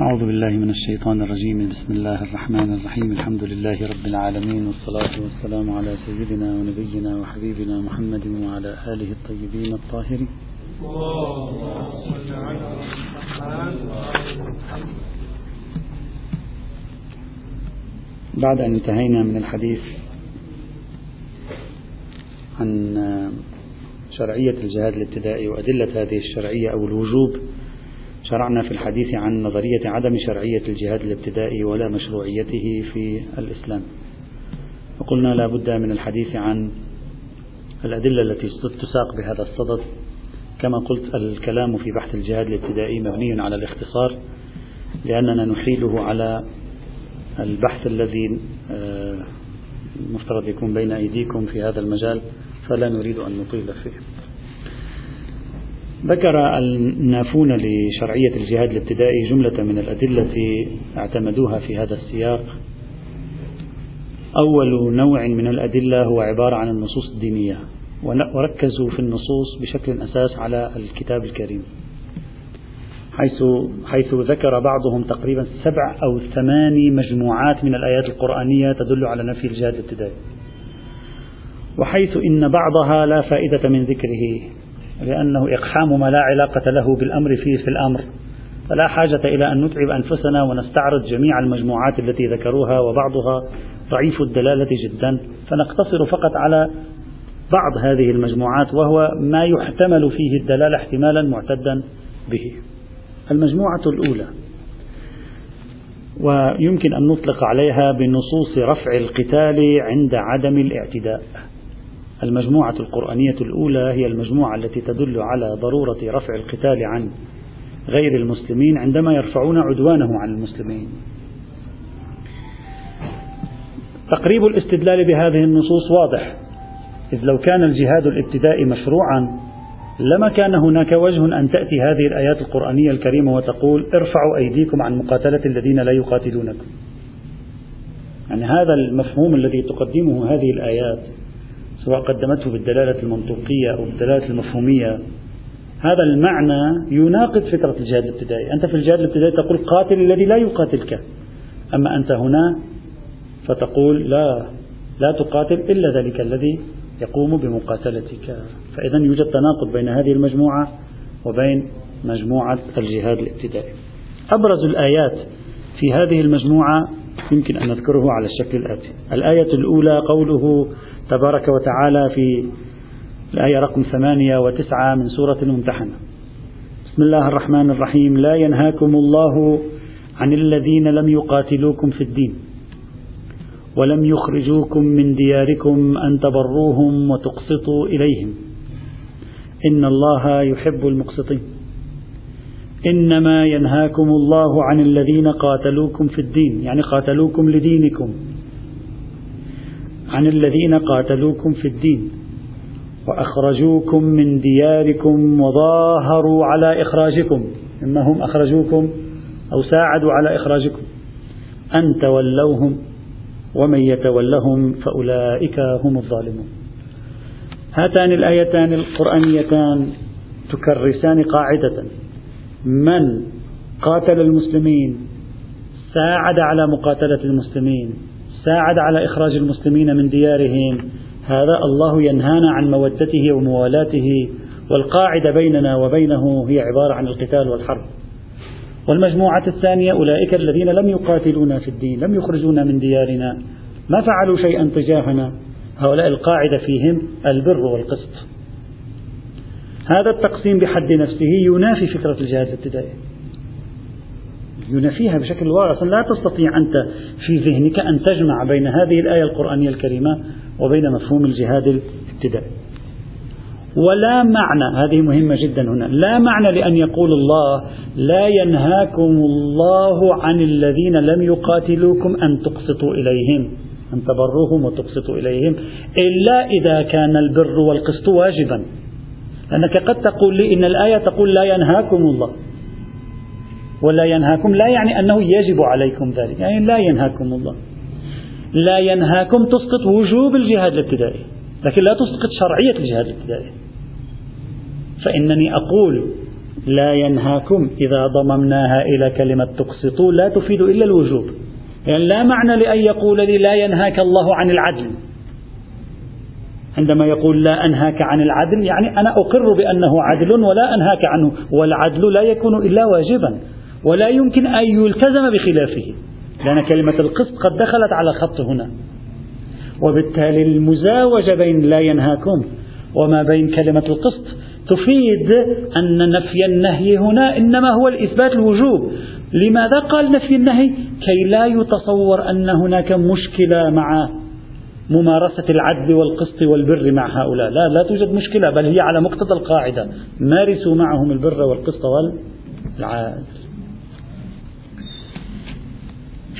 أعوذ بالله من الشيطان الرجيم. بسم الله الرحمن الرحيم. الحمد لله رب العالمين والصلاة والسلام على سيدنا ونبينا وحبيبنا محمد وعلى آله الطيبين الطاهرين. بعد أن انتهينا من الحديث عن شرعية الجهاد الابتدائي وأدلة هذه الشرعية أو الوجوب شرعنا في الحديث عن نظرية عدم شرعية الجهاد الابتدائي ولا مشروعيته في الإسلام. وقلنا لا بد من الحديث عن الأدلة التي تساق بهذا الصدد. كما قلت الكلام في بحث الجهاد الابتدائي مبني على الاختصار لأننا نحيله على البحث الذي المفترض آه، يكون بين أيديكم في هذا المجال فلا نريد أن نطيل فيه. ذكر النافون لشرعية الجهاد الابتدائي جملة من الأدلة اعتمدوها في هذا السياق. أول نوع من الأدلة هو عبارة عن النصوص الدينية وركزوا في النصوص بشكل أساس على الكتاب الكريم. حيث حيث ذكر بعضهم تقريبا سبع أو ثماني مجموعات من الآيات القرآنية تدل على نفي الجهاد الابتدائي. وحيث إن بعضها لا فائدة من ذكره. لأنه إقحام ما لا علاقة له بالأمر فيه في الأمر. فلا حاجة إلى أن نتعب أنفسنا ونستعرض جميع المجموعات التي ذكروها وبعضها ضعيف الدلالة جدا. فنقتصر فقط على بعض هذه المجموعات وهو ما يحتمل فيه الدلالة احتمالا معتدا به. المجموعة الأولى ويمكن أن نطلق عليها بنصوص رفع القتال عند عدم الاعتداء. المجموعة القرآنية الأولى هي المجموعة التي تدل على ضرورة رفع القتال عن غير المسلمين عندما يرفعون عدوانه عن المسلمين. تقريب الاستدلال بهذه النصوص واضح، إذ لو كان الجهاد الابتدائي مشروعا لما كان هناك وجه أن تأتي هذه الآيات القرآنية الكريمة وتقول ارفعوا أيديكم عن مقاتلة الذين لا يقاتلونكم. يعني هذا المفهوم الذي تقدمه هذه الآيات سواء قدمته بالدلالة المنطوقية أو بالدلالة المفهومية. هذا المعنى يناقض فكرة الجهاد الابتدائي. أنت في الجهاد الابتدائي تقول قاتل الذي لا يقاتلك. أما أنت هنا فتقول لا لا تقاتل إلا ذلك الذي يقوم بمقاتلتك. فإذا يوجد تناقض بين هذه المجموعة وبين مجموعة الجهاد الابتدائي. أبرز الآيات في هذه المجموعة يمكن أن نذكره على الشكل الآتي. الآية الأولى قوله تبارك وتعالى في الآية رقم ثمانية وتسعة من سورة الممتحنة. بسم الله الرحمن الرحيم. لا ينهاكم الله عن الذين لم يقاتلوكم في الدين ولم يخرجوكم من دياركم أن تبروهم وتقسطوا إليهم. إن الله يحب المقسطين. إنما ينهاكم الله عن الذين قاتلوكم في الدين. يعني قاتلوكم لدينكم. عن الذين قاتلوكم في الدين وأخرجوكم من دياركم وظاهروا على إخراجكم. إنهم أخرجوكم أو ساعدوا على إخراجكم. أن تولوهم ومن يتولهم فأولئك هم الظالمون. هاتان الآيتان القرآنيتان تكرسان قاعدة. من قاتل المسلمين ساعد على مقاتلة المسلمين ساعد على إخراج المسلمين من ديارهم. هذا الله ينهانا عن مودته وموالاته والقاعدة بيننا وبينه هي عبارة عن القتال والحرب. والمجموعة الثانية أولئك الذين لم يقاتلونا في الدين لم يخرجونا من ديارنا ما فعلوا شيئا تجاهنا. هؤلاء القاعدة فيهم البر والقسط. هذا التقسيم بحد نفسه ينافي فكرة الجهاد الابتدائي. ينافيها بشكل واضح. لا تستطيع أنت في ذهنك أن تجمع بين هذه الآية القرآنية الكريمة وبين مفهوم الجهاد الابتدائي ولا معنى هذه مهمة جدا هنا لا معنى لأن يقول الله لا ينهاكم الله عن الذين لم يقاتلوكم أن تقسطوا إليهم أن تبروهم وتقسطوا إليهم إلا إذا كان البر والقسط واجبا. لأنك قد تقول لي إن الآية تقول لا ينهاكم الله. ولا ينهاكم لا يعني أنه يجب عليكم ذلك يعني لا ينهاكم الله. لا ينهاكم تسقط وجوب الجهاد الابتدائي لكن لا تسقط شرعية الجهاد الابتدائي. فإنني أقول لا ينهاكم إذا ضممناها إلى كلمة تقسطوا لا تفيد إلا الوجوب. يعني لا معنى لأن يقول لي لا ينهاك الله عن العدل. عندما يقول لا أنهاك عن العدل يعني أنا أقر بأنه عدل ولا أنهاك عنه والعدل لا يكون إلا واجبا. ولا يمكن أن يلتزم بخلافه لأن كلمة القسط قد دخلت على خط هنا. وبالتالي المزاوجة بين لا ينهاكم وما بين كلمة القسط تفيد أن نفي النهي هنا إنما هو الإثبات الوجوب. لماذا قال نفي النهي؟ كي لا يتصور أن هناك مشكلة مع ممارسة العدل والقسط والبر مع هؤلاء. لا لا توجد مشكلة بل هي على مقتضى القاعدة. مارسوا معهم البر والقسط والعدل.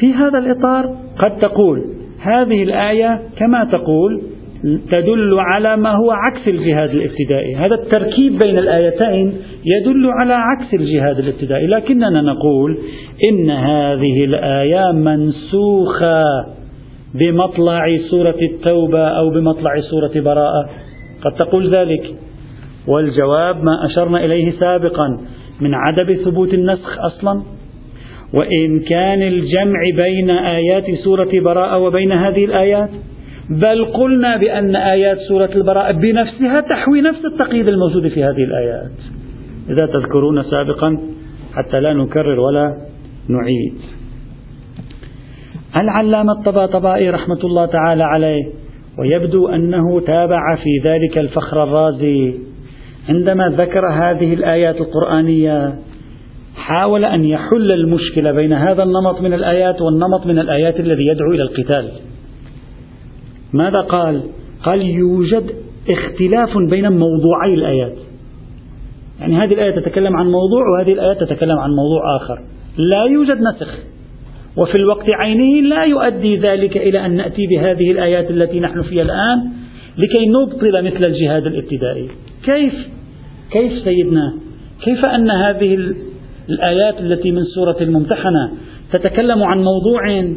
في هذا الإطار قد تقول هذه الآية كما تقول تدل على ما هو عكس الجهاد الابتدائي. هذا التركيب بين الآيتين يدل على عكس الجهاد الابتدائي. لكننا نقول إن هذه الآية منسوخة بمطلع سورة التوبة أو بمطلع سورة براءة. قد تقول ذلك. والجواب ما أشرنا إليه سابقا من عدم ثبوت النسخ أصلا. وإمكان الجمع بين آيات سورة براءة وبين هذه الآيات بل قلنا بأن آيات سورة البراءة بنفسها تحوي نفس التقييد الموجود في هذه الآيات. إذا تذكرون سابقا حتى لا نكرر ولا نعيد. العلامة الطباطبائي رحمة الله تعالى عليه ويبدو أنه تابع في ذلك الفخر الرازي عندما ذكر هذه الآيات القرآنية حاول أن يحل المشكلة بين هذا النمط من الآيات والنمط من الآيات الذي يدعو إلى القتال ماذا قال؟ قال يوجد اختلاف بين موضوعي الآيات يعني هذه الآية تتكلم عن موضوع وهذه الآية تتكلم عن موضوع آخر لا يوجد نسخ وفي الوقت عينه لا يؤدي ذلك إلى أن نأتي بهذه الآيات التي نحن فيها الآن لكي نبطل مثل الجهاد الابتدائي كيف؟ كيف سيدنا؟ كيف أن هذه الآيات التي من سورة الممتحنة تتكلم عن موضوع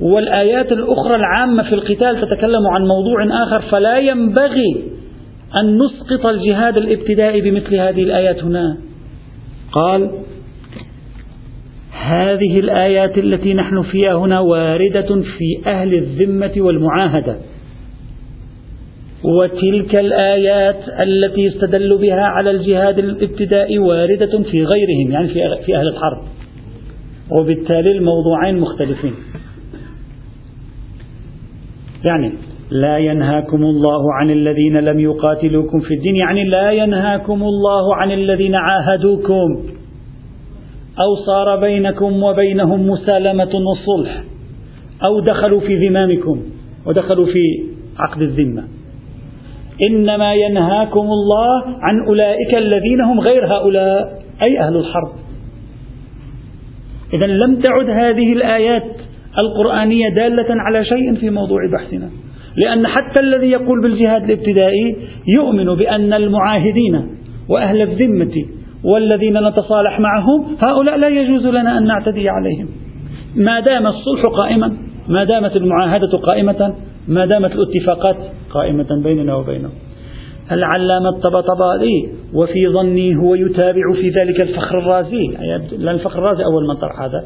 والآيات الأخرى العامة في القتال تتكلم عن موضوع آخر فلا ينبغي أن نسقط الجهاد الابتدائي بمثل هذه الآيات هنا. قال هذه الآيات التي نحن فيها هنا واردة في أهل الذمة والمعاهدة. وتلك الآيات التي استدلوا بها على الجهاد الابتدائي واردة في غيرهم يعني في أهل الحرب. وبالتالي الموضوعين مختلفين. يعني لا ينهاكم الله عن الذين لم يقاتلوكم في الدين يعني لا ينهاكم الله عن الذين عاهدوكم. أو صار بينكم وبينهم مسالمة وصلح أو دخلوا في ذمامكم ودخلوا في عقد الذمة. إنما ينهاكم الله عن أولئك الذين هم غير هؤلاء أي أهل الحرب. إذا لم تعد هذه الآيات القرآنية دالة على شيء في موضوع بحثنا. لأن حتى الذي يقول بالجهاد الابتدائي يؤمن بأن المعاهدين وأهل الذمة والذين نتصالح معهم هؤلاء لا يجوز لنا أن نعتدي عليهم. ما دام الصلح قائما ما دامت المعاهدة قائمة ما دامت الاتفاقات قائمة بيننا وبينهم العلامة الطبطبائي وفي ظني هو يتابع في ذلك الفخر الرازي. لأن الفخر الرازي أول من طرح هذا.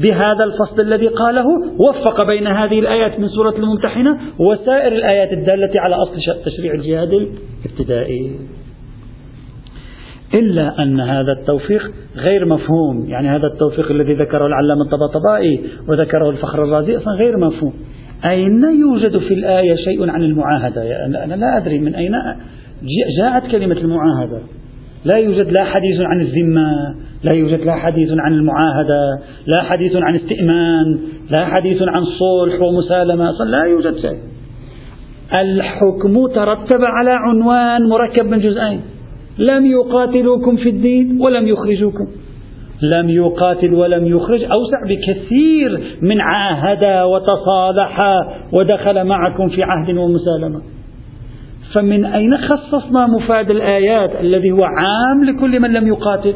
بهذا الفصل الذي قاله وفق بين هذه الآيات من سورة الممتحنة وسائر الآيات الدالة على أصل تشريع الجهاد الابتدائي. إلا أن هذا التوفيق غير مفهوم. يعني هذا التوفيق الذي ذكره العلامة الطبطبائي وذكره الفخر الرازي أصلا غير مفهوم. أين يوجد في الآية شيء عن المعاهدة؟ أنا لا أدري من أين جاءت كلمة المعاهدة. لا يوجد لا حديث عن الذمة لا يوجد لا حديث عن المعاهدة لا حديث عن استئمان لا حديث عن صلح ومسالمة. أصلا لا يوجد شيء. الحكم ترتب على عنوان مركب من جزئين. لم يقاتلوكم في الدين ولم يخرجوكم. لم يقاتل ولم يخرج أوسع بكثير من عاهد وتصالح ودخل معكم في عهد ومسالمة. فمن أين خصصنا مفاد الآيات الذي هو عام لكل من لم يقاتل؟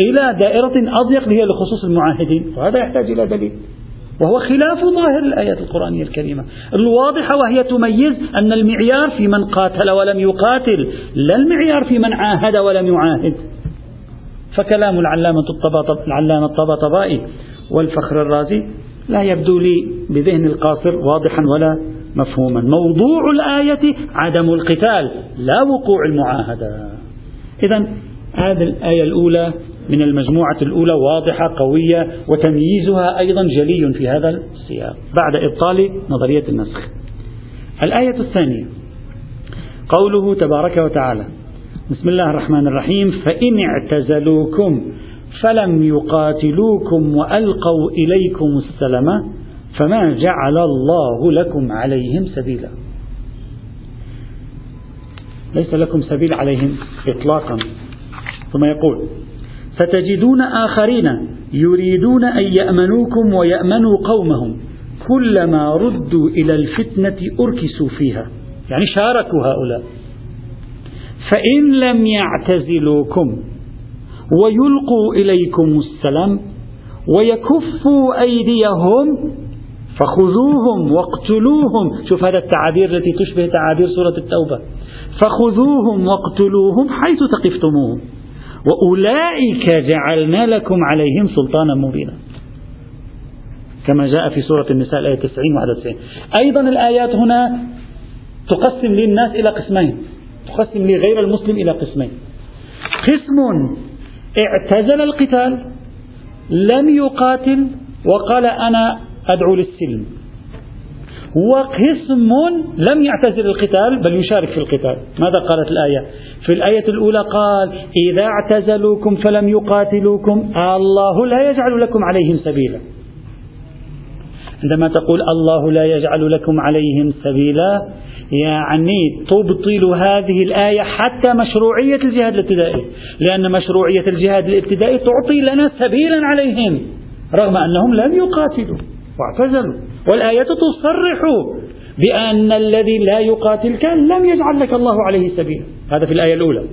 إلى دائرة أضيق هي لخصوص المعاهدين وهذا يحتاج إلى دليل. وهو خلاف ظاهر الآيات القرآنية الكريمة. الواضحة وهي تميز أن المعيار في من قاتل ولم يقاتل لا المعيار في من عاهد ولم يعاهد. فكلام العلامة العلامة الطباطبائي والفخر الرازي لا يبدو لي بذهن القاصر واضحا ولا مفهوما. موضوع الآية عدم القتال لا وقوع المعاهدة. إذا هذه الآية الأولى من المجموعة الأولى واضحة قوية وتمييزها أيضا جلي في هذا السياق. بعد إبطال نظرية النسخ. الآية الثانية. قوله تبارك وتعالى بسم الله الرحمن الرحيم. فإن اعتزلوكم فلم يقاتلوكم وألقوا إليكم السلم فما جعل الله لكم عليهم سبيلا. ليس لكم سبيل عليهم إطلاقا. ثم يقول ستجدون آخرين يريدون أن يأمنوكم ويأمنوا قومهم كلما ردوا إلى الفتنة أركسوا فيها. يعني شاركوا هؤلاء. فإن لم يعتزلوكم ويلقوا إليكم السلام ويكفوا أيديهم فخذوهم واقتلوهم. شوف هذا التعابير التي تشبه تعابير سورة التوبة. فخذوهم واقتلوهم حيث ثقفتموهم. وأولئك جعلنا لكم عليهم سلطانا مبينا. كما جاء في سورة النساء الآية 90 91 أيضا الآيات هنا تقسم للناس إلى قسمين. تقسم لغير المسلم إلى قسمين. قسم اعتزل القتال لم يقاتل وقال أنا أدعو للسلم. وقسم لم يعتزل القتال بل يشارك في القتال. ماذا قالت الآية؟ في الآية الأولى قال إذا اعتزلوكم فلم يقاتلوكم الله لا يجعل لكم عليهم سبيلا. عندما تقول الله لا يجعل لكم عليهم سبيلا يعني تبطل هذه الآية حتى مشروعية الجهاد الابتدائي. لأن مشروعية الجهاد الابتدائي تعطي لنا سبيلا عليهم رغم أنهم لم يقاتلوا واعتزلوا والآية تصرح بأن الذي لا يقاتلك لم يجعل لك الله عليه سبيلا. هذا في الآية الأولى.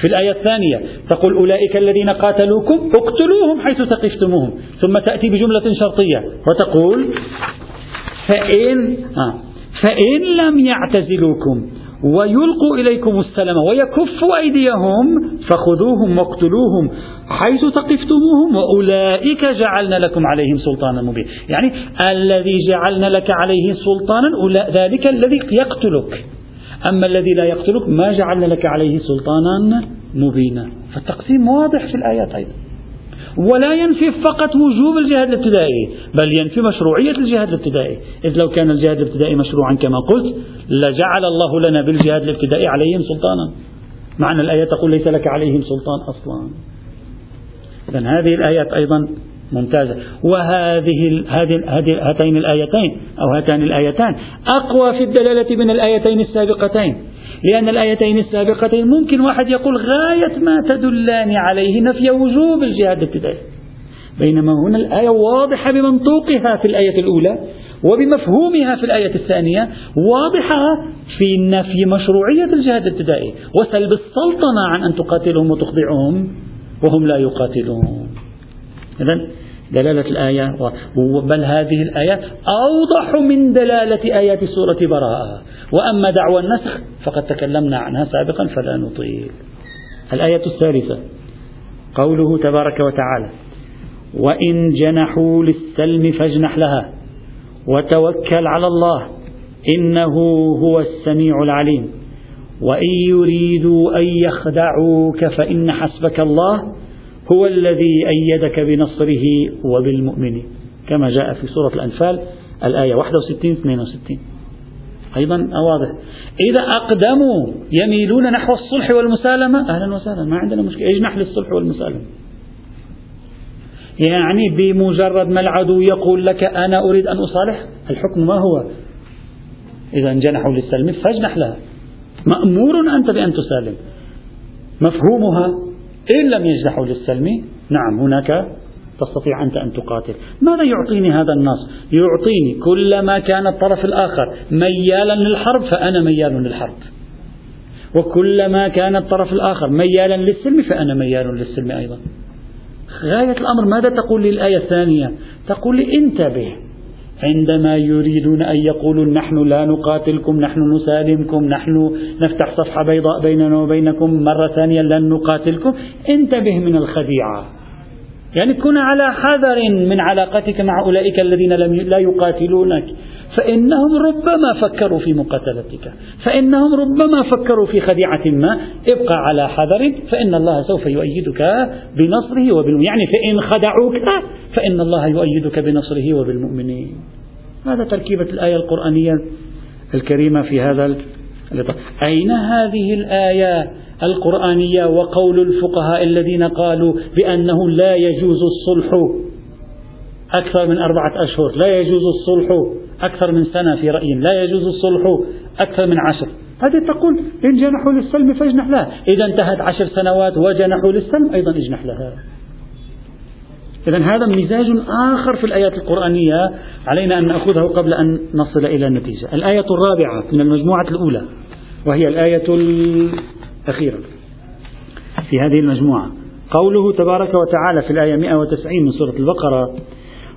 في الآية الثانية تقول أولئك الذين قاتلوكم اقتلوهم حيث ثقفتموهم ثم تأتي بجملة شرطية وتقول فإن آه. فإن لم يعتزلوكم ويلقوا إليكم السلام ويكفوا أيديهم فخذوهم واقتلوهم حيث ثقفتموهم وأولئك جعلنا لكم عليهم سلطانا مبينا. يعني الذي جعلنا لك عليه سلطانا ذلك الذي يقتلك. أما الذي لا يقتلك ما جعلنا لك عليه سلطانا مبينا. فالتقسيم واضح في الآيات أيضا. ولا ينفي فقط وجوب الجهاد الابتدائي بل ينفي مشروعية الجهاد الابتدائي. إذ لو كان الجهاد الابتدائي مشروعا كما قلت لجعل الله لنا بالجهاد الابتدائي عليهم سلطانا. معنى الآية تقول ليس لك عليهم سلطان أصلا. إذا هذه الآيات أيضا ممتازة. وهذه هذه هاتين الآيتين أو هاتان الآيتان أقوى في الدلالة من الآيتين السابقتين. لأن الآيتين السابقتين ممكن واحد يقول غاية ما تدلان عليه نفي وجوب الجهاد الابتدائي. بينما هنا الآية واضحة بمنطوقها في الآية الأولى وبمفهومها في الآية الثانية واضحة في نفي مشروعية الجهاد الابتدائي. وسلب السلطنة عن أن تقاتلهم وتخضعهم. وهم لا يقاتلون. إذا دلالة الآية بل هذه الآيات أوضح من دلالة آيات سورة براءة. وأما دعوى النسخ فقد تكلمنا عنها سابقا فلا نطيل. الآية الثالثة قوله تبارك وتعالى وإن جنحوا للسلم فاجنح لها وتوكل على الله إنه هو السميع العليم. وإن يريدوا أن يخدعوك فإن حسبك الله هو الذي أيدك بنصره وبالمؤمنين. كما جاء في سورة الأنفال الآية 61 62 أيضا واضح. إذا أقدموا يميلون نحو الصلح والمسالمة أهلا وسهلا ما عندنا مشكلة. اجنح للصلح والمسالمة. يعني بمجرد ما العدو يقول لك أنا أريد أن أصالح الحكم ما هو؟ إذا جنحوا للسلم فاجنح لها. مأمور أنت بأن تسالم مفهومها إن لم يجنحوا للسلم نعم هناك تستطيع أنت أن تقاتل. ماذا يعطيني هذا النص؟ يعطيني كلما كان الطرف الآخر ميالا للحرب فأنا ميال للحرب. وكلما كان الطرف الآخر ميالا للسلم فأنا ميال للسلم أيضا. غاية الأمر ماذا تقول لي الآية الثانية؟ تقول لي انتبه. عندما يريدون أن يقولوا نحن لا نقاتلكم نحن نسالمكم نحن نفتح صفحة بيضاء بيننا وبينكم مرة ثانية لن نقاتلكم. انتبه من الخديعة. يعني كن على حذر من علاقتك مع أولئك الذين لم لا يقاتلونك. فإنهم ربما فكروا في مقاتلتك. فإنهم ربما فكروا في خديعة ما. ابقى على حذر. فإن الله سوف يؤيدك بنصره وبالمؤمنين يعني فإن خدعوك فإن الله يؤيدك بنصره وبالمؤمنين. هذا تركيبة الآية القرآنية الكريمة في هذا أين هذه الآية القرآنية وقول الفقهاء الذين قالوا بأنه لا يجوز الصلح أكثر من أربعة أشهر. لا يجوز الصلح أكثر من سنة في رأيهم لا يجوز الصلح أكثر من عشر. هذه تقول إن جنحوا للسلم فاجنح لها. إذا انتهت عشر سنوات وجنحوا للسلم أيضا اجنح لها. إذا هذا مزاج آخر في الآيات القرآنية. علينا أن نأخذه قبل أن نصل إلى النتيجة. الآية الرابعة من المجموعة الأولى وهي الآية الأخيرة في هذه المجموعة. قوله تبارك وتعالى في الآية 190 من سورة البقرة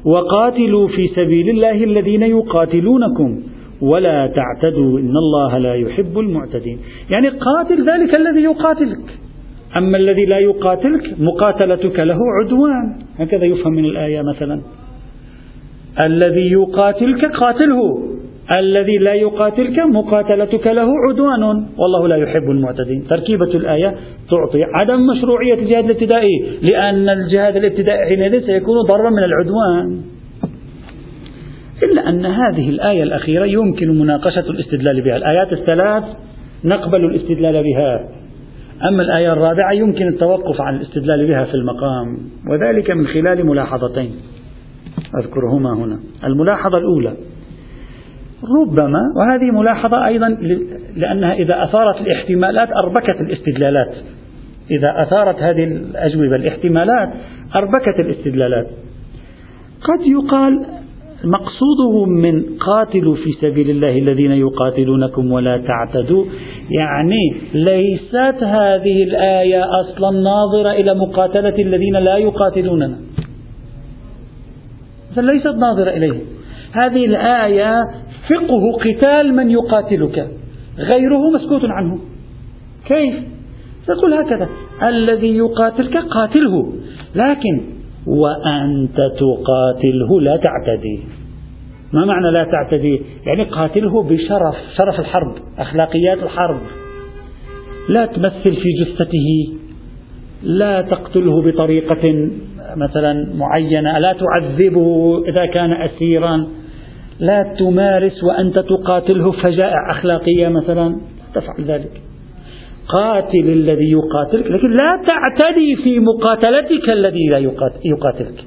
وقاتلوا في سبيل الله الذين يقاتلونكم. ولا تعتدوا إن الله لا يحب المعتدين. يعني قاتل ذلك الذي يقاتلك. أما الذي لا يقاتلك مقاتلتك له عدوان. هكذا يفهم من الآية مثلا. الذي يقاتلك قاتله. الذي لا يقاتلك مقاتلتك له عدوان. والله لا يحب المعتدين. تركيبة الآية تعطي عدم مشروعية الجهاد الابتدائي لأن الجهاد الابتدائي حينئذ سيكون ضررا من العدوان. إلا أن هذه الآية الأخيرة يمكن مناقشة الاستدلال بها. الآيات الثلاث نقبل الاستدلال بها. أما الآية الرابعة يمكن التوقف عن الاستدلال بها في المقام وذلك من خلال ملاحظتين. أذكرهما هنا. الملاحظة الأولى ربما وهذه ملاحظة أيضا لأنها إذا أثارت الاحتمالات أربكت الاستدلالات. إذا أثارت هذه الأجوبة الاحتمالات أربكت الاستدلالات. قد يقال مقصودهم من قاتلوا في سبيل الله الذين يقاتلونكم ولا تعتدوا. يعني ليست هذه الآية أصلا ناظرة إلى مقاتلة الذين لا يقاتلوننا. ليست ناظرة إليه. هذه الآية فقه قتال من يقاتلك. غيره مسكوت عنه. كيف؟ تقول هكذا الذي يقاتلك قاتله لكن وأنت تقاتله لا تعتدي. ما معنى لا تعتدي؟ يعني قاتله بشرف شرف الحرب أخلاقيات الحرب. لا تمثل في جثته لا تقتله بطريقة مثلا معينة لا تعذبه إذا كان أسيرا. لا تمارس وأنت تقاتله فجائع أخلاقية مثلا. تفعل ذلك. قاتل الذي يقاتلك. لكن لا تعتدي في مقاتلتك الذي لا يقاتلك.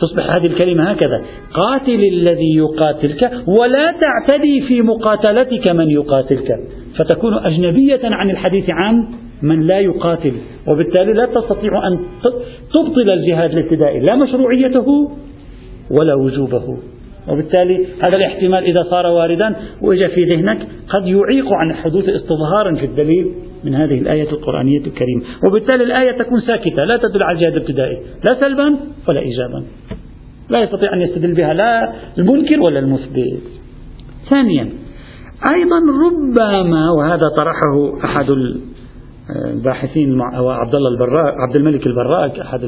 تصبح هذه الكلمة هكذا. قاتل الذي يقاتلك ولا تعتدي في مقاتلتك من يقاتلك. فتكون أجنبية عن الحديث عن من لا يقاتل. وبالتالي لا تستطيع أن تبطل الجهاد الابتدائي لا مشروعيته ولا وجوبه. وبالتالي هذا الاحتمال إذا صار واردا وإجا في ذهنك قد يعيق عن حدوث استظهار في الدليل من هذه الآية القرآنية الكريمة. وبالتالي الآية تكون ساكتة لا تدل على الجهاد الابتدائي لا سلبا ولا إيجابا. لا يستطيع أن يستدل بها لا المنكر ولا المثبت ثانيا أيضا ربما وهذا طرحه أحد الباحثين هو عبد الله البراك عبد الملك البراك أحد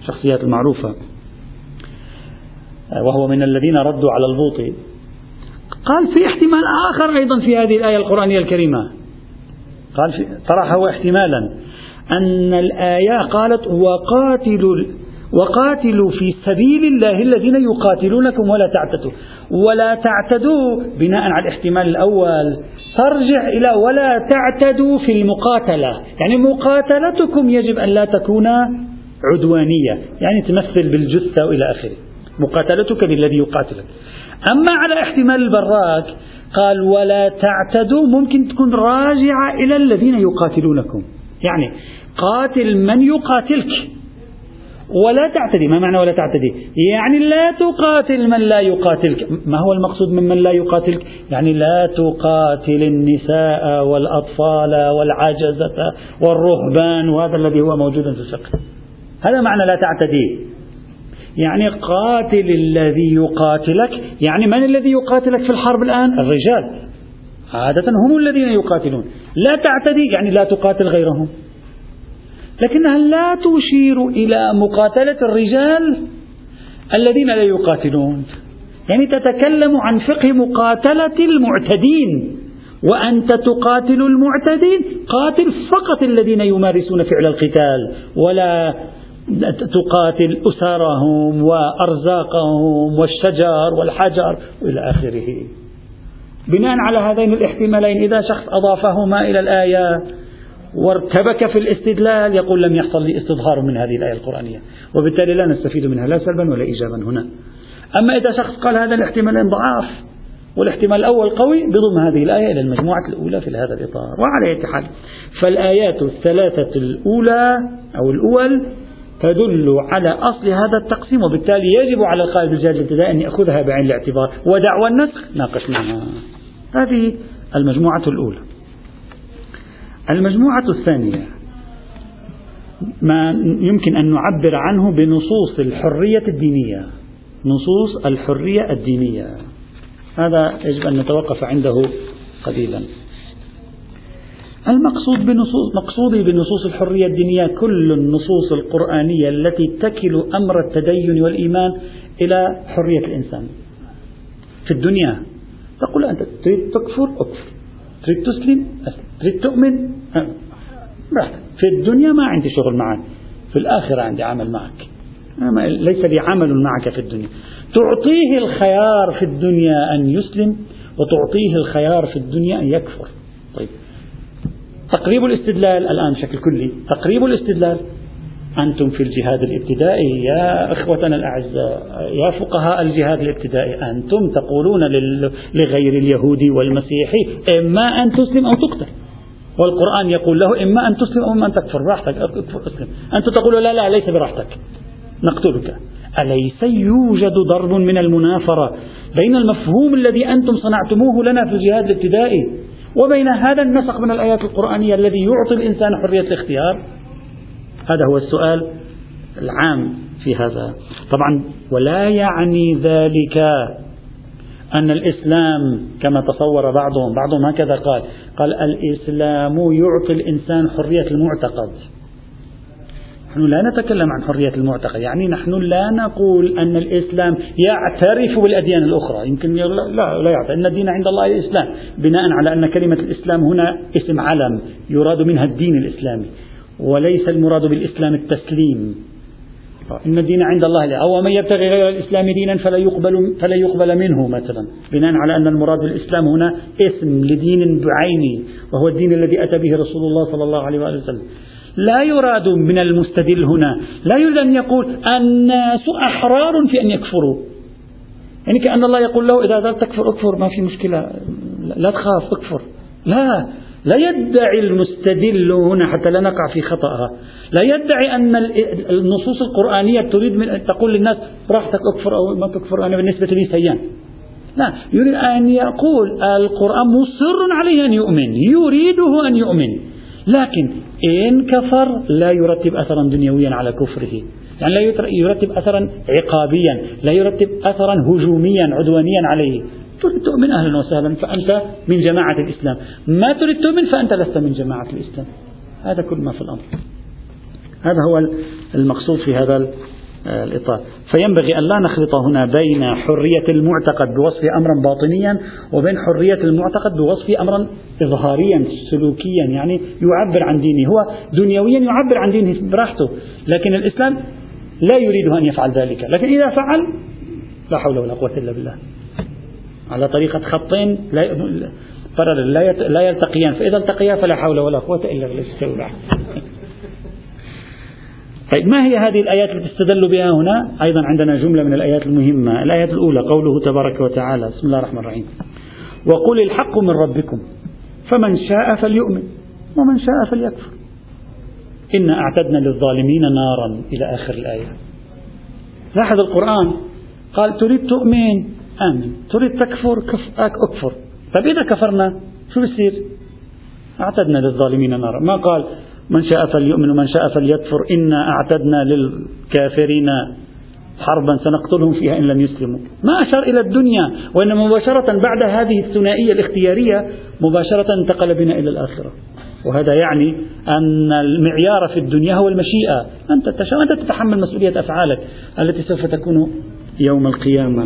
الشخصيات المعروفة. وهو من الذين ردوا على البوطي قال في احتمال آخر أيضا في هذه الآية القرآنية الكريمة. قال في طرحه احتمالا. أن الآية قالت وقاتلوا وقاتلوا في سبيل الله الذين يقاتلونكم ولا تعتدوا. ولا تعتدوا بناء على الاحتمال الأول. ترجع إلى ولا تعتدوا في المقاتلة. يعني مقاتلتكم يجب أن لا تكون عدوانية. يعني تمثل بالجثة وإلى آخره. مقاتلتك للذي يقاتلك. أما على احتمال البراك قال ولا تعتدوا ممكن تكون راجعة إلى الذين يقاتلونكم. يعني قاتل من يقاتلك. ولا تعتدي ما معنى ولا تعتدي؟ يعني لا تقاتل من لا يقاتلك. ما هو المقصود من من لا يقاتلك؟ يعني لا تقاتل النساء والأطفال والعجزة والرهبان وهذا الذي هو موجود في الفقه. هذا معنى لا تعتدي. يعني قاتل الذي يقاتلك. يعني من الذي يقاتلك في الحرب الآن؟ الرجال. عادة هم الذين يقاتلون. لا تعتدي يعني لا تقاتل غيرهم. لكنها لا تشير إلى مقاتلة الرجال الذين لا يقاتلون؟ يعني تتكلم عن فقه مقاتلة المعتدين. وأنت تقاتل المعتدين قاتل فقط الذين يمارسون فعل القتال. ولا تقاتل أسرهم وأرزاقهم والشجر والحجر إلى آخره. بناء على هذين الاحتمالين إذا شخص أضافهما إلى الآية وارتبك في الاستدلال يقول لم يحصل لي استظهار من هذه الآية القرآنية. وبالتالي لا نستفيد منها لا سلبا ولا إيجابا هنا. أما إذا شخص قال هذا الاحتمالين ضعاف والاحتمال الأول قوي بضم هذه الآية إلى المجموعة الأولى في هذا الإطار. وعلى أي حال فالآيات الثلاثة الأولى أو الأول تدل على أصل هذا التقسيم وبالتالي يجب على القائد بالجهاد الابتدائي أن يأخذها بعين الاعتبار ودعوى النسخ ناقشناها. هذه المجموعة الأولى. المجموعة الثانية ما يمكن أن نعبر عنه بنصوص الحرية الدينية. نصوص الحرية الدينية. هذا يجب أن نتوقف عنده قليلا. المقصود بنصوص مقصودي بنصوص الحرية الدينية كل النصوص القرآنية التي تكل أمر التدين والإيمان إلى حرية الإنسان. في الدنيا. تقول أنت تريد تكفر؟ أكفر. تريد تسلم؟ أسلم. تريد تؤمن؟ براحتك. في الدنيا ما عندي شغل معك. في الآخرة عندي عمل معك. ليس لي عمل معك في الدنيا. تعطيه الخيار في الدنيا أن يسلم وتعطيه الخيار في الدنيا أن يكفر. طيب. تقريب الاستدلال الآن بشكل كلي تقريب الاستدلال. أنتم في الجهاد الابتدائي يا إخوتنا الأعزاء يا فقهاء الجهاد الابتدائي أنتم تقولون لغير اليهودي والمسيحي إما أن تسلم أو تقتل. والقرآن يقول له إما أن تسلم أو إما أن تكفر براحتك اكفر اسلم. أنت تقول لا لا ليس براحتك. نقتلك. أليس يوجد ضرب من المنافرة بين المفهوم الذي أنتم صنعتموه لنا في الجهاد الابتدائي؟ وبين هذا النسق من الآيات القرآنية الذي يعطي الإنسان حرية الاختيار؟ هذا هو السؤال العام في هذا. طبعا ولا يعني ذلك أن الإسلام كما تصور بعضهم بعضهم هكذا قال قال الإسلام يعطي الإنسان حرية المعتقد. نحن لا نتكلم عن حرية المعتقد يعني نحن لا نقول أن الإسلام يعترف بالأديان الأخرى يمكن لا لا يعترف أن الدين عند الله الإسلام بناء على أن كلمة الإسلام هنا اسم علم يراد منها الدين الإسلامي وليس المراد بالإسلام التسليم. إن الدين عند الله أو من يبتغي غير الإسلام دينا فلا يقبل فلا يقبل منه مثلا بناء على أن المراد بالإسلام هنا اسم لدين بعينه وهو الدين الذي أتى به رسول الله صلى الله عليه وسلم. لا يراد من المستدل هنا. لا يريد أن يقول الناس أحرار في أن يكفروا. يعني كأن الله يقول له إذا ذلك تكفر أكفر ما في مشكلة. لا تخاف أكفر. لا. لا يدعي المستدل هنا حتى لا نقع في خطأها. لا يدعي أن النصوص القرآنية تريد من تقول للناس براحتك أكفر أو ما تكفر أنا بالنسبة لي سيان لا. يريد أن يقول القرآن مصر عليه أن يؤمن. يريده أن يؤمن. لكن إن كفر لا يرتب أثرا دنيويا على كفره. يعني لا يرتب أثرا عقابيا لا يرتب أثرا هجوميا عدوانيا عليه. تريد تؤمن أهلا وسهلا فأنت من جماعة الإسلام. ما تريد تؤمن فأنت لست من جماعة الإسلام. هذا كل ما في الأمر. هذا هو المقصود في هذا الإطار. فينبغي أن لا نخلط هنا بين حرية المعتقد بوصف أمرا باطنيا وبين حرية المعتقد بوصف أمرا إظهاريا سلوكيا يعني يعبر عن دينه. هو دنيويا يعبر عن دينه براحته لكن الإسلام لا يريد أن يفعل ذلك. لكن إذا فعل لا حول ولا قوة إلا بالله. على طريقة خطين لا لا يلتقيان. فإذا التقيا فلا حول ولا قوة إلا بالله. طيب ما هي هذه الآيات التي استدل بها هنا؟ أيضا عندنا جملة من الآيات المهمة الآية الأولى قوله تبارك وتعالى بسم الله الرحمن الرحيم. وقل الحق من ربكم فمن شاء فليؤمن ومن شاء فليكفر. إنا أعتدنا للظالمين نارا إلى آخر الآية. لاحظ القرآن قال تريد تؤمن آمن. تريد تكفر كف أكفر. طيب إذا كفرنا شو بصير أعتدنا للظالمين نارا. ما قال من شاء فليؤمن ومن شاء فليكفر. إنا أعتدنا للكافرين حربا سنقتلهم فيها إن لم يسلموا. ما أشار إلى الدنيا وإنما مباشرة بعد هذه الثنائية الاختيارية مباشرة انتقل بنا إلى الآخرة. وهذا يعني أن المعيار في الدنيا هو المشيئة. أنت أنت تتحمل مسؤولية أفعالك التي سوف تكون يوم القيامة.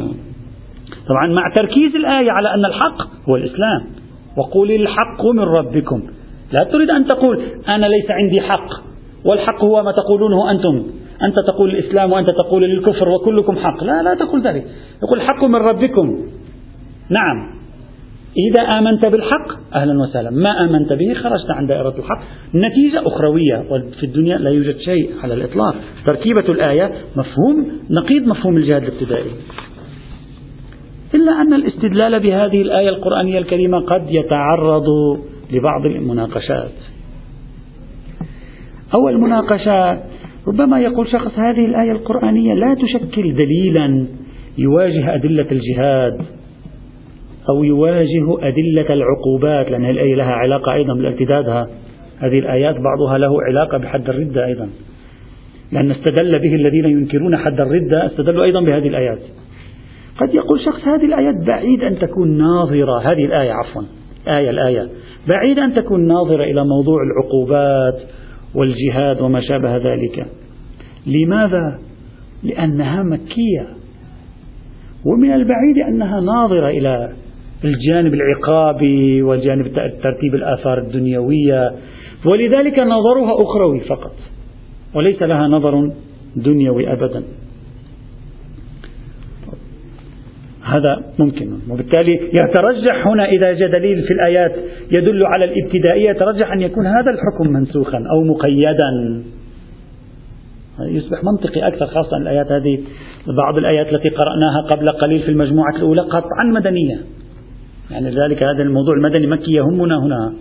طبعا مع تركيز الآية على أن الحق هو الإسلام. وقول الحق من ربكم. لا تريد أن تقول أنا ليس عندي حق والحق هو ما تقولونه أنتم. أنت تقول الإسلام وأنت تقول للكفر وكلكم حق. لا لا تقول ذلك. يقول الحق من ربكم. نعم. إذا آمنت بالحق أهلا وسهلا. ما آمنت به خرجت عن دائرة الحق. نتيجة أخروية وفي الدنيا لا يوجد شيء على الإطلاق. تركيبة الآية مفهوم نقيض مفهوم الجهاد الابتدائي. إلا أن الاستدلال بهذه الآية القرآنية الكريمة قد يتعرض لبعض المناقشات. أول مناقشة ربما يقول شخص هذه الآية القرآنية لا تشكل دليلا يواجه أدلة الجهاد أو يواجه أدلة العقوبات لأن الآية لها علاقة أيضا بالارتدادها هذه الآيات بعضها له علاقة بحد الردة أيضا. لأن استدل به الذين ينكرون حد الردة استدلوا أيضا بهذه الآيات. قد يقول شخص هذه الآيات بعيد أن تكون ناظرة. هذه الآية عفوا آية الآية. بعيد أن تكون ناظرة إلى موضوع العقوبات والجهاد وما شابه ذلك. لماذا؟ لأنها مكية. ومن البعيد أنها ناظرة إلى الجانب العقابي وجانب ترتيب الآثار الدنيوية. ولذلك نظرها أخروي فقط. وليس لها نظر دنيوي أبدا. هذا ممكن. وبالتالي يترجح هنا إذا جاء دليل في الآيات يدل على الابتدائية يترجح أن يكون هذا الحكم منسوخا أو مقيدا. يصبح منطقي أكثر خاصة الآيات هذه. بعض الآيات التي قرأناها قبل قليل في المجموعة الأولى قطعا مدنية. يعني لذلك هذا الموضوع المدني مكي يهمنا هنا.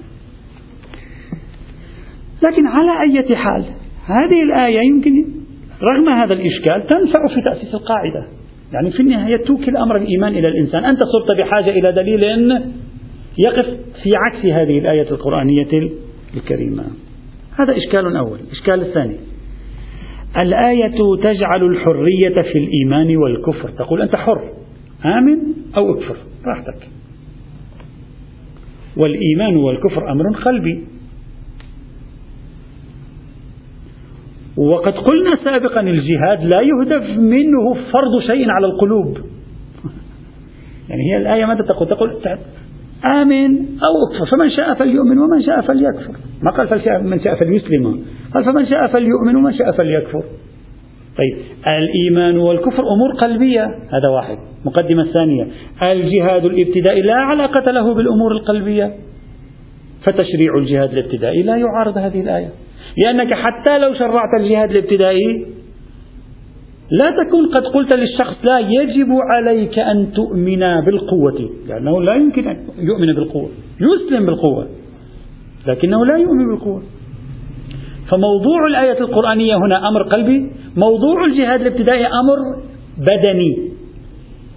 لكن على أي حال هذه الآية يمكن رغم هذا الإشكال تنفع في تأسيس القاعدة. يعني في النهاية توكل أمر الإيمان إلى الإنسان. أنت صرت بحاجة إلى دليل يقف في عكس هذه الآية القرآنية الكريمة. هذا إشكال أول. الإشكال الثاني. الآية تجعل الحرية في الإيمان والكفر. تقول أنت حر آمن أو اكفر راحتك. والإيمان والكفر أمر قلبي. وقد قلنا سابقا الجهاد لا يهدف منه فرض شيء على القلوب. يعني هي الآية ماذا تقول؟ تقول آمن أو اكفر. فمن شاء فليؤمن ومن شاء فليكفر. ما قال من شاء فليسلم. قال فمن شاء فليؤمن ومن شاء فليكفر. طيب الإيمان والكفر أمور قلبية. هذا واحد. مقدمة ثانية. الجهاد الابتدائي لا علاقة له بالأمور القلبية. فتشريع الجهاد الابتدائي لا يعارض هذه الآية. لأنك حتى لو شرعت الجهاد الابتدائي لا تكون قد قلت للشخص لا يجب عليك أن تؤمن بالقوة. لأنه لا يمكن أن يؤمن بالقوة. يسلم بالقوة. لكنه لا يؤمن بالقوة. فموضوع الآية القرآنية هنا أمر قلبي. موضوع الجهاد الابتدائي أمر بدني.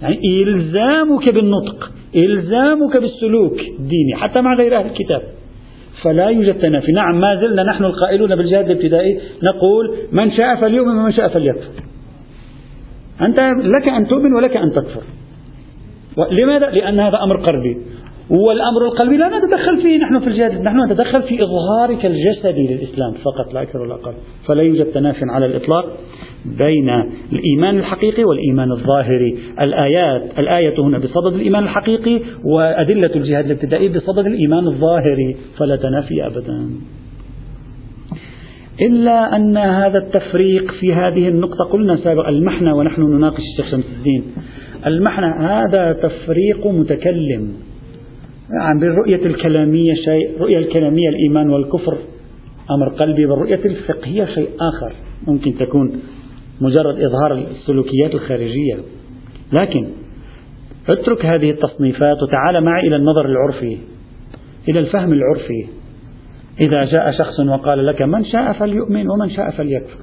يعني إلزامك بالنطق إلزامك بالسلوك الديني حتى مع غير أهل الكتاب. فلا يوجد تنافي. نعم ما زلنا نحن القائلون بالجهاد الابتدائي نقول من شاء فليؤمن ومن شاء فليكفر. أنت لك أن تؤمن ولك أن تكفر. لماذا؟ لأن هذا أمر قلبي. والأمر القلبي لا نتدخل فيه. نحن في الجهاد نحن نتدخل في إظهارك الجسدي للإسلام فقط لا أكثر ولا أقل. فلا يوجد تناف على الإطلاق. بين الإيمان الحقيقي والإيمان الظاهري الآيات الآية هنا بصدد الإيمان الحقيقي وأدلة الجهاد الابتدائي بصدد الإيمان الظاهري فلا تنافي أبدا. إلا أن هذا التفريق في هذه النقطة قلنا سابقا المحنة ونحن نناقش الشيخ شمس الدين. المحنة هذا تفريق متكلم يعني بالرؤية الكلامية شيء الرؤية الكلامية الإيمان والكفر. أمر قلبي والرؤية الفقهية شيء آخر ممكن تكون. مجرد إظهار السلوكيات الخارجية. لكن اترك هذه التصنيفات وتعال معي إلى النظر العرفي إلى الفهم العرفي. إذا جاء شخص وقال لك من شاء فليؤمن ومن شاء فليكفر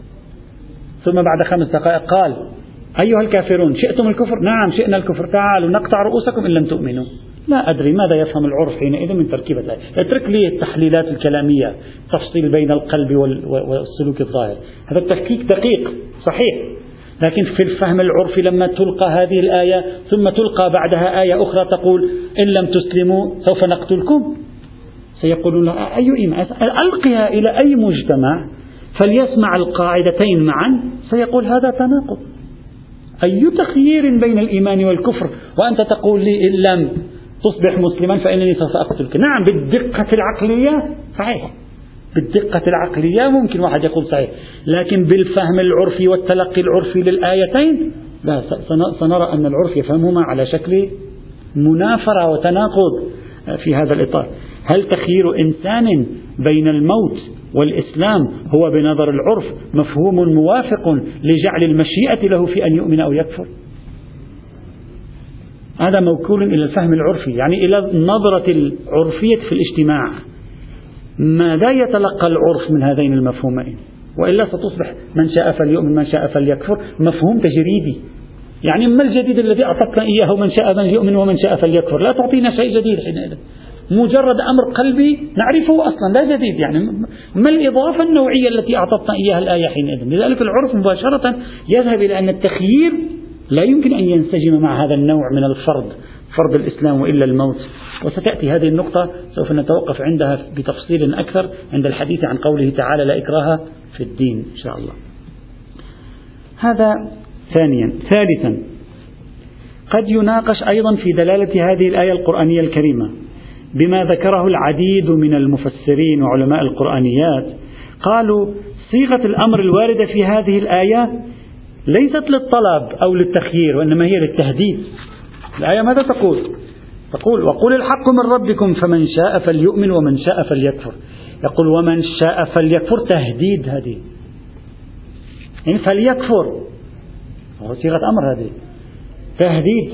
ثم بعد خمس دقائق قال أيها الكافرون شئتم الكفر؟ نعم شئنا الكفر. تعالوا نقطع رؤوسكم إن لم تؤمنوا. لا أدري ماذا يفهم العرف حينئذ من تركيبة الآية. اترك لي التحليلات الكلامية تفصيل بين القلب والسلوك الظاهر. هذا التفكيك دقيق صحيح. لكن في الفهم العرفي لما تلقى هذه الآية ثم تلقى بعدها آية أخرى تقول إن لم تسلموا سوف نقتلكم. سيقولون أي إيمان؟ ألقها إلى أي مجتمع فليسمع القاعدتين معا سيقول هذا تناقض. أي تخيير بين الإيمان والكفر؟ وأنت تقول لي إن لم تصبح مسلما فإنني سوف أقتلك نعم بالدقة العقلية صحيح. بالدقة العقلية ممكن واحد يقول صحيح. لكن بالفهم العرفي والتلقي العرفي للآيتين لا سنرى أن العرف يفهمهما على شكل منافرة وتناقض في هذا الإطار. هل تخيير إنسان بين الموت والإسلام هو بنظر العرف مفهوم موافق لجعل المشيئة له في أن يؤمن أو يكفر؟ هذا موكول إلى الفهم العرفي يعني إلى النظرة العرفية في الاجتماع. ماذا يتلقى العرف من هذين المفهومين؟ وإلا ستصبح من شاء فليؤمن من شاء فليكفر مفهوم تجريدي. يعني ما الجديد الذي أعطتنا إياه؟ من شاء من يؤمن ومن شاء فليكفر. لا تعطينا شيء جديد حينئذ. مجرد أمر قلبي نعرفه أصلا لا جديد. يعني ما الإضافة النوعية التي أعطتنا إياها الآية حينئذ؟ لذلك العرف مباشرة يذهب إلى أن التخيير لا يمكن أن ينسجم مع هذا النوع من الفرض فرض الإسلام وإلا الموت. وستأتي هذه النقطة سوف نتوقف عندها بتفصيل أكثر عند الحديث عن قوله تعالى لا إكراه في الدين إن شاء الله. هذا ثانيا. ثالثا قد يناقش أيضا في دلالة هذه الآية القرآنية الكريمة بما ذكره العديد من المفسرين وعلماء القرآنيات. قالوا صيغة الأمر الواردة في هذه الآية ليست للطلب أو للتخيير وإنما هي للتهديد. الآية ماذا تقول؟ تقول وقل الحق من ربكم فمن شاء فليؤمن ومن شاء فليكفر. يقول ومن شاء فليكفر تهديد هذه. يعني فليكفر. صيغة أمر هذه. تهديد.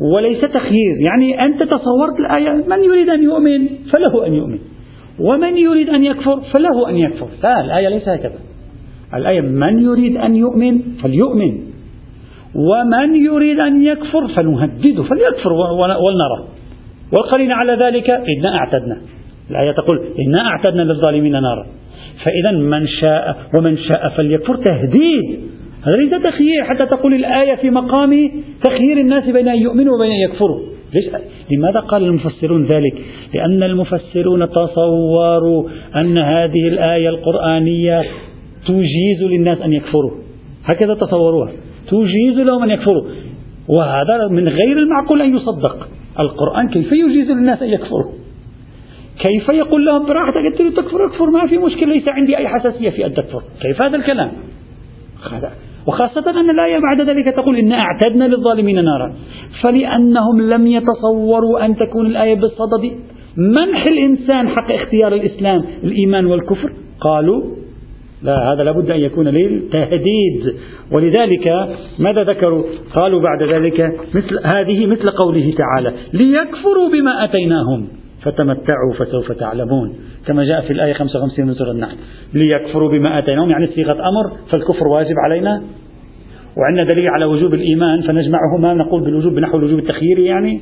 وليس تخيير. يعني أنت تصورت الآية من يريد أن يؤمن؟ فله أن يؤمن. ومن يريد أن يكفر؟ فله أن يكفر. لا الآية ليس هكذا. الآية من يريد أن يؤمن فليؤمن ومن يريد أن يكفر فنهدده فليكفر ولنرى. والقرين على ذلك إنا أعتدنا. الآية تقول إنا أعتدنا للظالمين نارا. فإذا من شاء ومن شاء فليكفر تهديد. هذا ليس تخيير حتى تقول الآية في مقام تخيير الناس بين أن يؤمنوا وبين أن يكفروا. ليش؟ لماذا قال المفسرون ذلك؟ لأن المفسرون تصوروا أن هذه الآية القرآنية تجيز للناس أن يكفروا. هكذا تصوروها تجيز لهم أن يكفروا. وهذا من غير المعقول أن يصدق. القرآن كيف يجيز للناس أن يكفروا؟ كيف يقول لهم براحتك أنت تكفر اكفر ما في مشكلة ليس عندي أي حساسية في أن تكفر. كيف هذا الكلام؟ وخاصة أن الآية بعد ذلك تقول إن أعتدنا للظالمين نارا. فلأنهم لم يتصوروا أن تكون الآية بصدد منح الإنسان حق اختيار الإسلام؟ الإيمان والكفر؟ قالوا لا هذا لابد أن يكون للتهديد ولذلك ماذا ذكروا؟ قالوا بعد ذلك مثل هذه مثل قوله تعالى ليكفروا بما أتيناهم فتمتعوا فسوف تعلمون. كما جاء في الآية 55 من سورة النحل ليكفروا بما أتيناهم يعني صيغة أمر فالكفر واجب علينا. وعندنا دليل على وجوب الإيمان فنجمعهما نقول بالوجوب بنحو الوجوب التخييري يعني.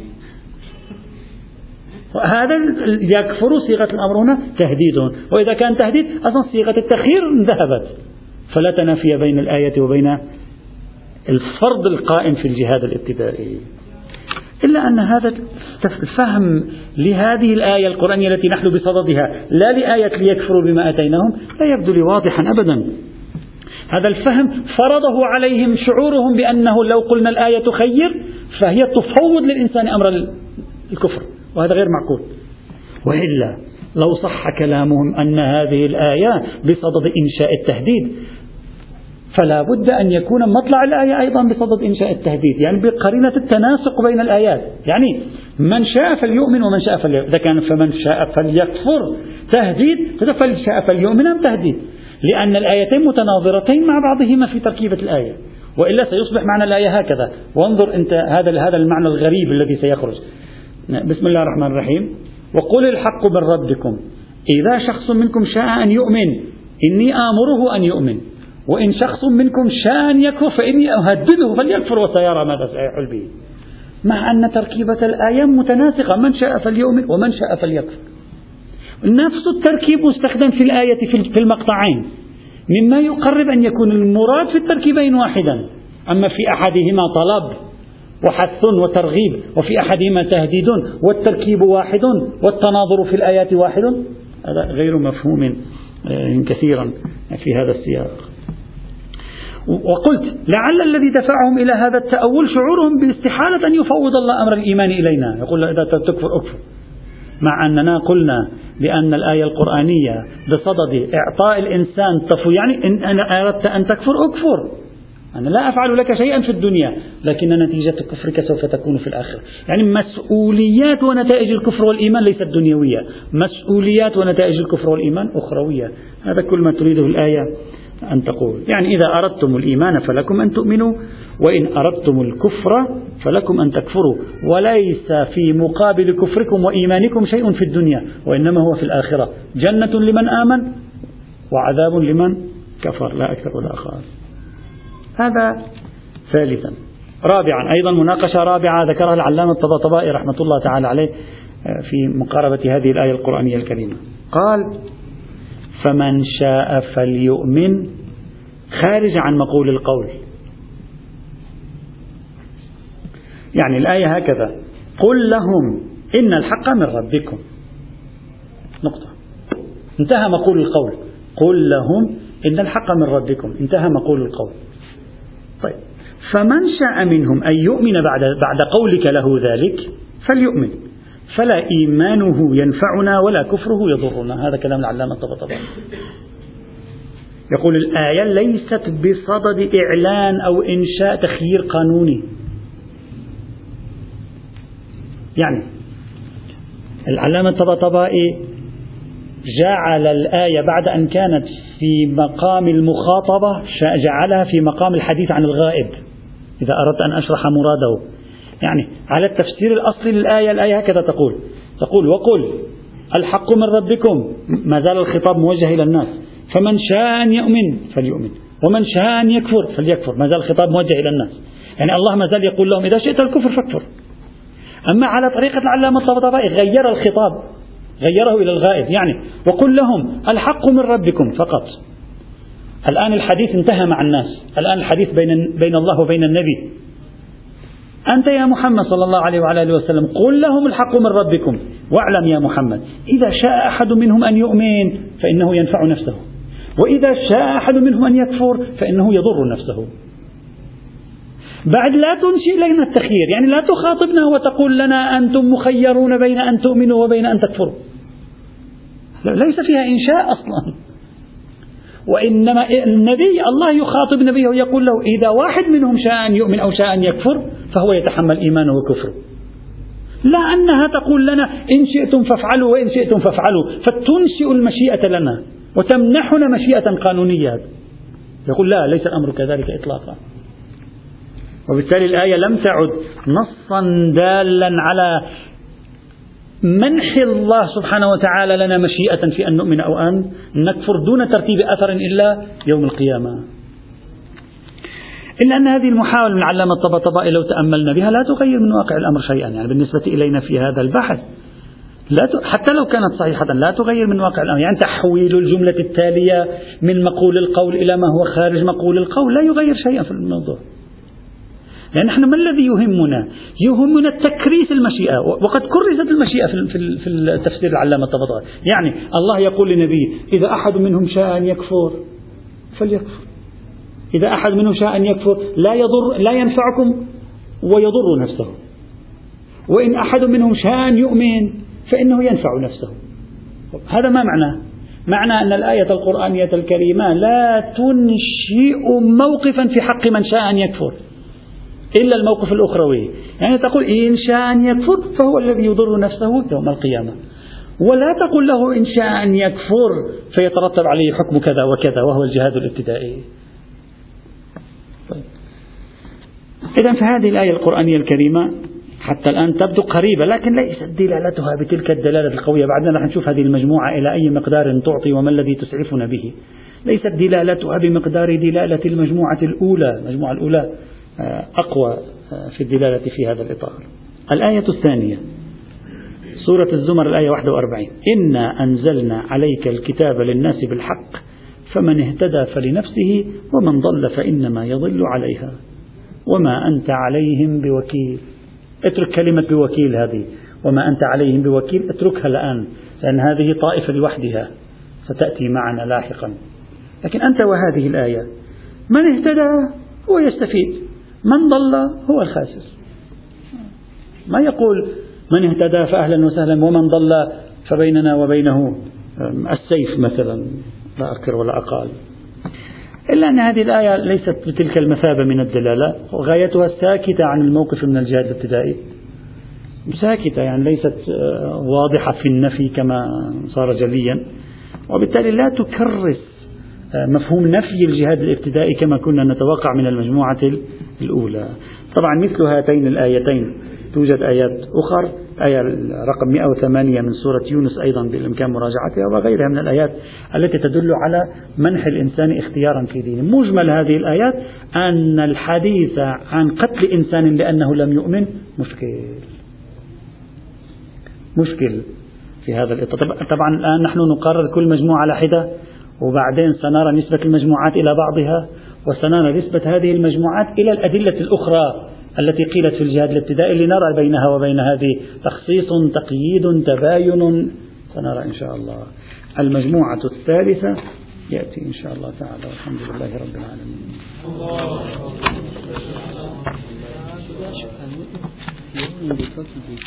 هذا يكفر صيغة الأمر هنا تهديد. وإذا كان تهديد أصلا صيغة التخيير ذهبت فلا تنافي بين الآية وبين الفرض القائم في الجهاد الابتدائي. إلا أن هذا الفهم لهذه الآية القرآنية التي نحن بصددها لا لآية ليكفروا بما أتيناهم لا يبدو لي واضحا أبدا. هذا الفهم فرضه عليهم شعورهم بأنه لو قلنا الآية تخير فهي تفوض للإنسان أمر الكفر. وهذا غير معقول. وإلا لو صح كلامهم أن هذه الآية بصدد إنشاء التهديد فلا بد أن يكون مطلع الآية أيضا بصدد إنشاء التهديد يعني بقرينة التناسق بين الآيات. يعني من شاء فليؤمن ومن شاء فليكفر إذا كان فمن شاء فليكفر تهديد فمن شاء فليؤمن أم تهديد. لأن الآيتين متناظرتين مع بعضهما في تركيبة الآية. وإلا سيصبح معنى الآية هكذا. وانظر أنت هذا هذا المعنى الغريب الذي سيخرج. بسم الله الرحمن الرحيم. وقل الحق من ربكم. إذا شخص منكم شاء أن يؤمن إني آمره أن يؤمن. وإن شخص منكم شاء أن يكفر فإني أهدده فليكفر وسيرى ماذا سيحل به. مع أن تركيبة الآية متناسقة من شاء فليؤمن ومن شاء فليكفر. نفس التركيب مستخدم في الآية في المقطعين. مما يقرب أن يكون المراد في التركيبين واحدا. أما في أحدهما طلب. وحث وترغيب وفي أحدهما تهديد والتركيب واحد والتناظر في الآيات واحد. هذا غير مفهوم آه، كثيرا في هذا السياق. وقلت لعل الذي دفعهم إلى هذا التأول شعورهم باستحالة أن يفوض الله أمر الإيمان إلينا. يقول إذا تكفر أكفر. مع أننا قلنا بأن الآية القرآنية بصدد إعطاء الإنسان تفو يعني إن أردت أن تكفر أكفر. أنا لا أفعل لك شيئا في الدنيا لكن نتيجة كفرك سوف تكون في الآخرة. يعني مسؤوليات ونتائج الكفر والإيمان ليست دنيوية. مسؤوليات ونتائج الكفر والإيمان أخروية. هذا كل ما تريده الآية أن تقول. يعني إذا أردتم الإيمان فلكم أن تؤمنوا وإن أردتم الكفر فلكم أن تكفروا. وليس في مقابل كفركم وإيمانكم شيء في الدنيا وإنما هو في الآخرة. جنة لمن آمن وعذاب لمن كفر. لا أكثر ولا أقل. هذا ثالثا. رابعا أيضا مناقشة رابعة ذكرها العلامة الطباطبائي رحمة الله تعالى عليه آه، في مقاربة هذه الآية القرآنية الكريمة. قال فمن شاء فليؤمن خارج عن مقول القول. يعني الآية هكذا قل لهم إن الحق من ربكم. نقطة. انتهى مقول القول. قل لهم إن الحق من ربكم. انتهى مقول القول. طيب. فمن شاء منهم أن يؤمن بعد بعد قولك له ذلك فليؤمن. فلا إيمانه ينفعنا ولا كفره يضرنا. هذا كلام العلامة الطبطباني. يقول الآية ليست بصدد إعلان أو إنشاء تخيير قانوني. يعني العلامة الطبطبائي جعل الآية بعد أن كانت في مقام المخاطبة جعلها في مقام الحديث عن الغائب. إذا أردت أن أشرح مراده. يعني على التفسير الأصلي للآية الآية هكذا تقول. تقول وقل الحق من ربكم. ما زال الخطاب موجه إلى الناس. فمن شاء أن يؤمن فليؤمن ومن شاء أن يكفر فليكفر. ما زال الخطاب موجه إلى الناس. يعني الله ما زال يقول لهم إذا شئت الكفر فاكفر. أما على طريقة العلامة الطبطبائي غير الخطاب. غيره إلى الغائب. يعني وقل لهم الحق من ربكم فقط. الآن الحديث انتهى مع الناس. الآن الحديث بين, بين الله وبين النبي. أنت يا محمد صلى الله عليه وعلى آله وسلم قل لهم الحق من ربكم. واعلم يا محمد إذا شاء أحد منهم أن يؤمن فإنه ينفع نفسه. وإذا شاء أحد منهم أن يكفر فإنه يضر نفسه. بعد لا تنشئ لنا التخيير. يعني لا تخاطبنا وتقول لنا أنتم مخيرون بين أن تؤمنوا وبين أن تكفروا. ليس فيها إنشاء أصلا. وإنما النبي الله يخاطب نبيه ويقول له إذا واحد منهم شاء أن يؤمن أو شاء أن يكفر فهو يتحمل إيمانه وكفره. لا أنها تقول لنا إن شئتم فافعلوا وإن شئتم فافعلوا. فتنشئ المشيئة لنا وتمنحنا مشيئة قانونية. يقول لا ليس الأمر كذلك إطلاقا. وبالتالي الآية لم تعد نصا دالا على منح الله سبحانه وتعالى لنا مشيئة في أن نؤمن أو أن نكفر دون ترتيب أثر إلا يوم القيامة. إلا أن هذه المحاولة من علامة الطبطبائي لو تأملنا بها لا تغير من واقع الأمر شيئا. يعني بالنسبة إلينا في هذا البحث لا ت... حتى لو كانت صحيحة لا تغير من واقع الأمر. يعني تحويل الجملة التالية من مقول القول إلى ما هو خارج مقول القول لا يغير شيئا في الموضوع. يعني نحن ما الذي يهمنا؟ يهمنا تكريس المشيئة. وقد كرست المشيئة في في التفسير العلامة الطبطبائي يعني الله يقول لنبيه إذا أحد منهم شاء أن يكفر فليكفر. إذا أحد منهم شاء أن يكفر لا يضر لا ينفعكم ويضر نفسه. وإن أحد منهم شاء أن يؤمن فإنه ينفع نفسه. هذا ما معناه معنى أن الآية القرآنية الكريمة لا تنشئ موقفا في حق من شاء أن يكفر. إلا الموقف الأخروي. يعني تقول إن شاء أن يكفر فهو الذي يضر نفسه يوم القيامة. ولا تقول له إن شاء أن يكفر فيترتب عليه حكم كذا وكذا وهو الجهاد الابتدائي. طيب. إذا فهذه الآية القرآنية الكريمة حتى الآن تبدو قريبة لكن ليست دلالتها بتلك الدلالة القوية. بعدنا راح نشوف هذه المجموعة إلى أي مقدار تعطي وما الذي تسعفنا به. ليست دلالتها بمقدار دلالة المجموعة الأولى. المجموعة الأولى أقوى في الدلالة في هذا الإطار. الآية الثانية سورة الزمر الآية 41 إنا أنزلنا عليك الكتاب للناس بالحق فمن اهتدى فلنفسه ومن ضل فإنما يضل عليها. وما أنت عليهم بوكيل. اترك كلمة بوكيل هذه. وما أنت عليهم بوكيل اتركها الآن لأن هذه طائفة لوحدها. ستأتي معنا لاحقا. لكن أنت وهذه الآية من اهتدى هو يستفيد. من ضل هو الخاسر. ما يقول من اهتدى فأهلا وسهلا ومن ضل فبيننا وبينه السيف مثلا لا أكثر ولا أقل. إلا أن هذه الآية ليست بتلك المثابة من الدلالة وغايتها ساكتة عن الموقف من الجهاد الابتدائي. ساكتة يعني ليست آه، واضحة في النفي كما صار جليا وبالتالي لا تكرس مفهوم نفي الجهاد الابتدائي كما كنا نتوقع من المجموعة الأولى. طبعا مثل هاتين الآيتين توجد آيات أخرى آية رقم 108 من سورة يونس أيضا بالإمكان مراجعتها وغيرها من الآيات التي تدل على منح الإنسان اختيارا في دينه. مجمل هذه الآيات أن الحديث عن قتل إنسان لأنه لم يؤمن مشكل. مشكل في هذا الإطار. طبعا الآن نحن نقرر كل مجموعة على حدة وبعدين سنرى نسبة المجموعات إلى بعضها وسنرى نسبة هذه المجموعات إلى الأدلة الأخرى التي قيلت في الجهاد الابتدائي لنرى بينها وبين هذه. تخصيص تقييد تباين سنرى إن شاء الله. المجموعة الثالثة يأتي إن شاء الله تعالى. والحمد لله رب العالمين.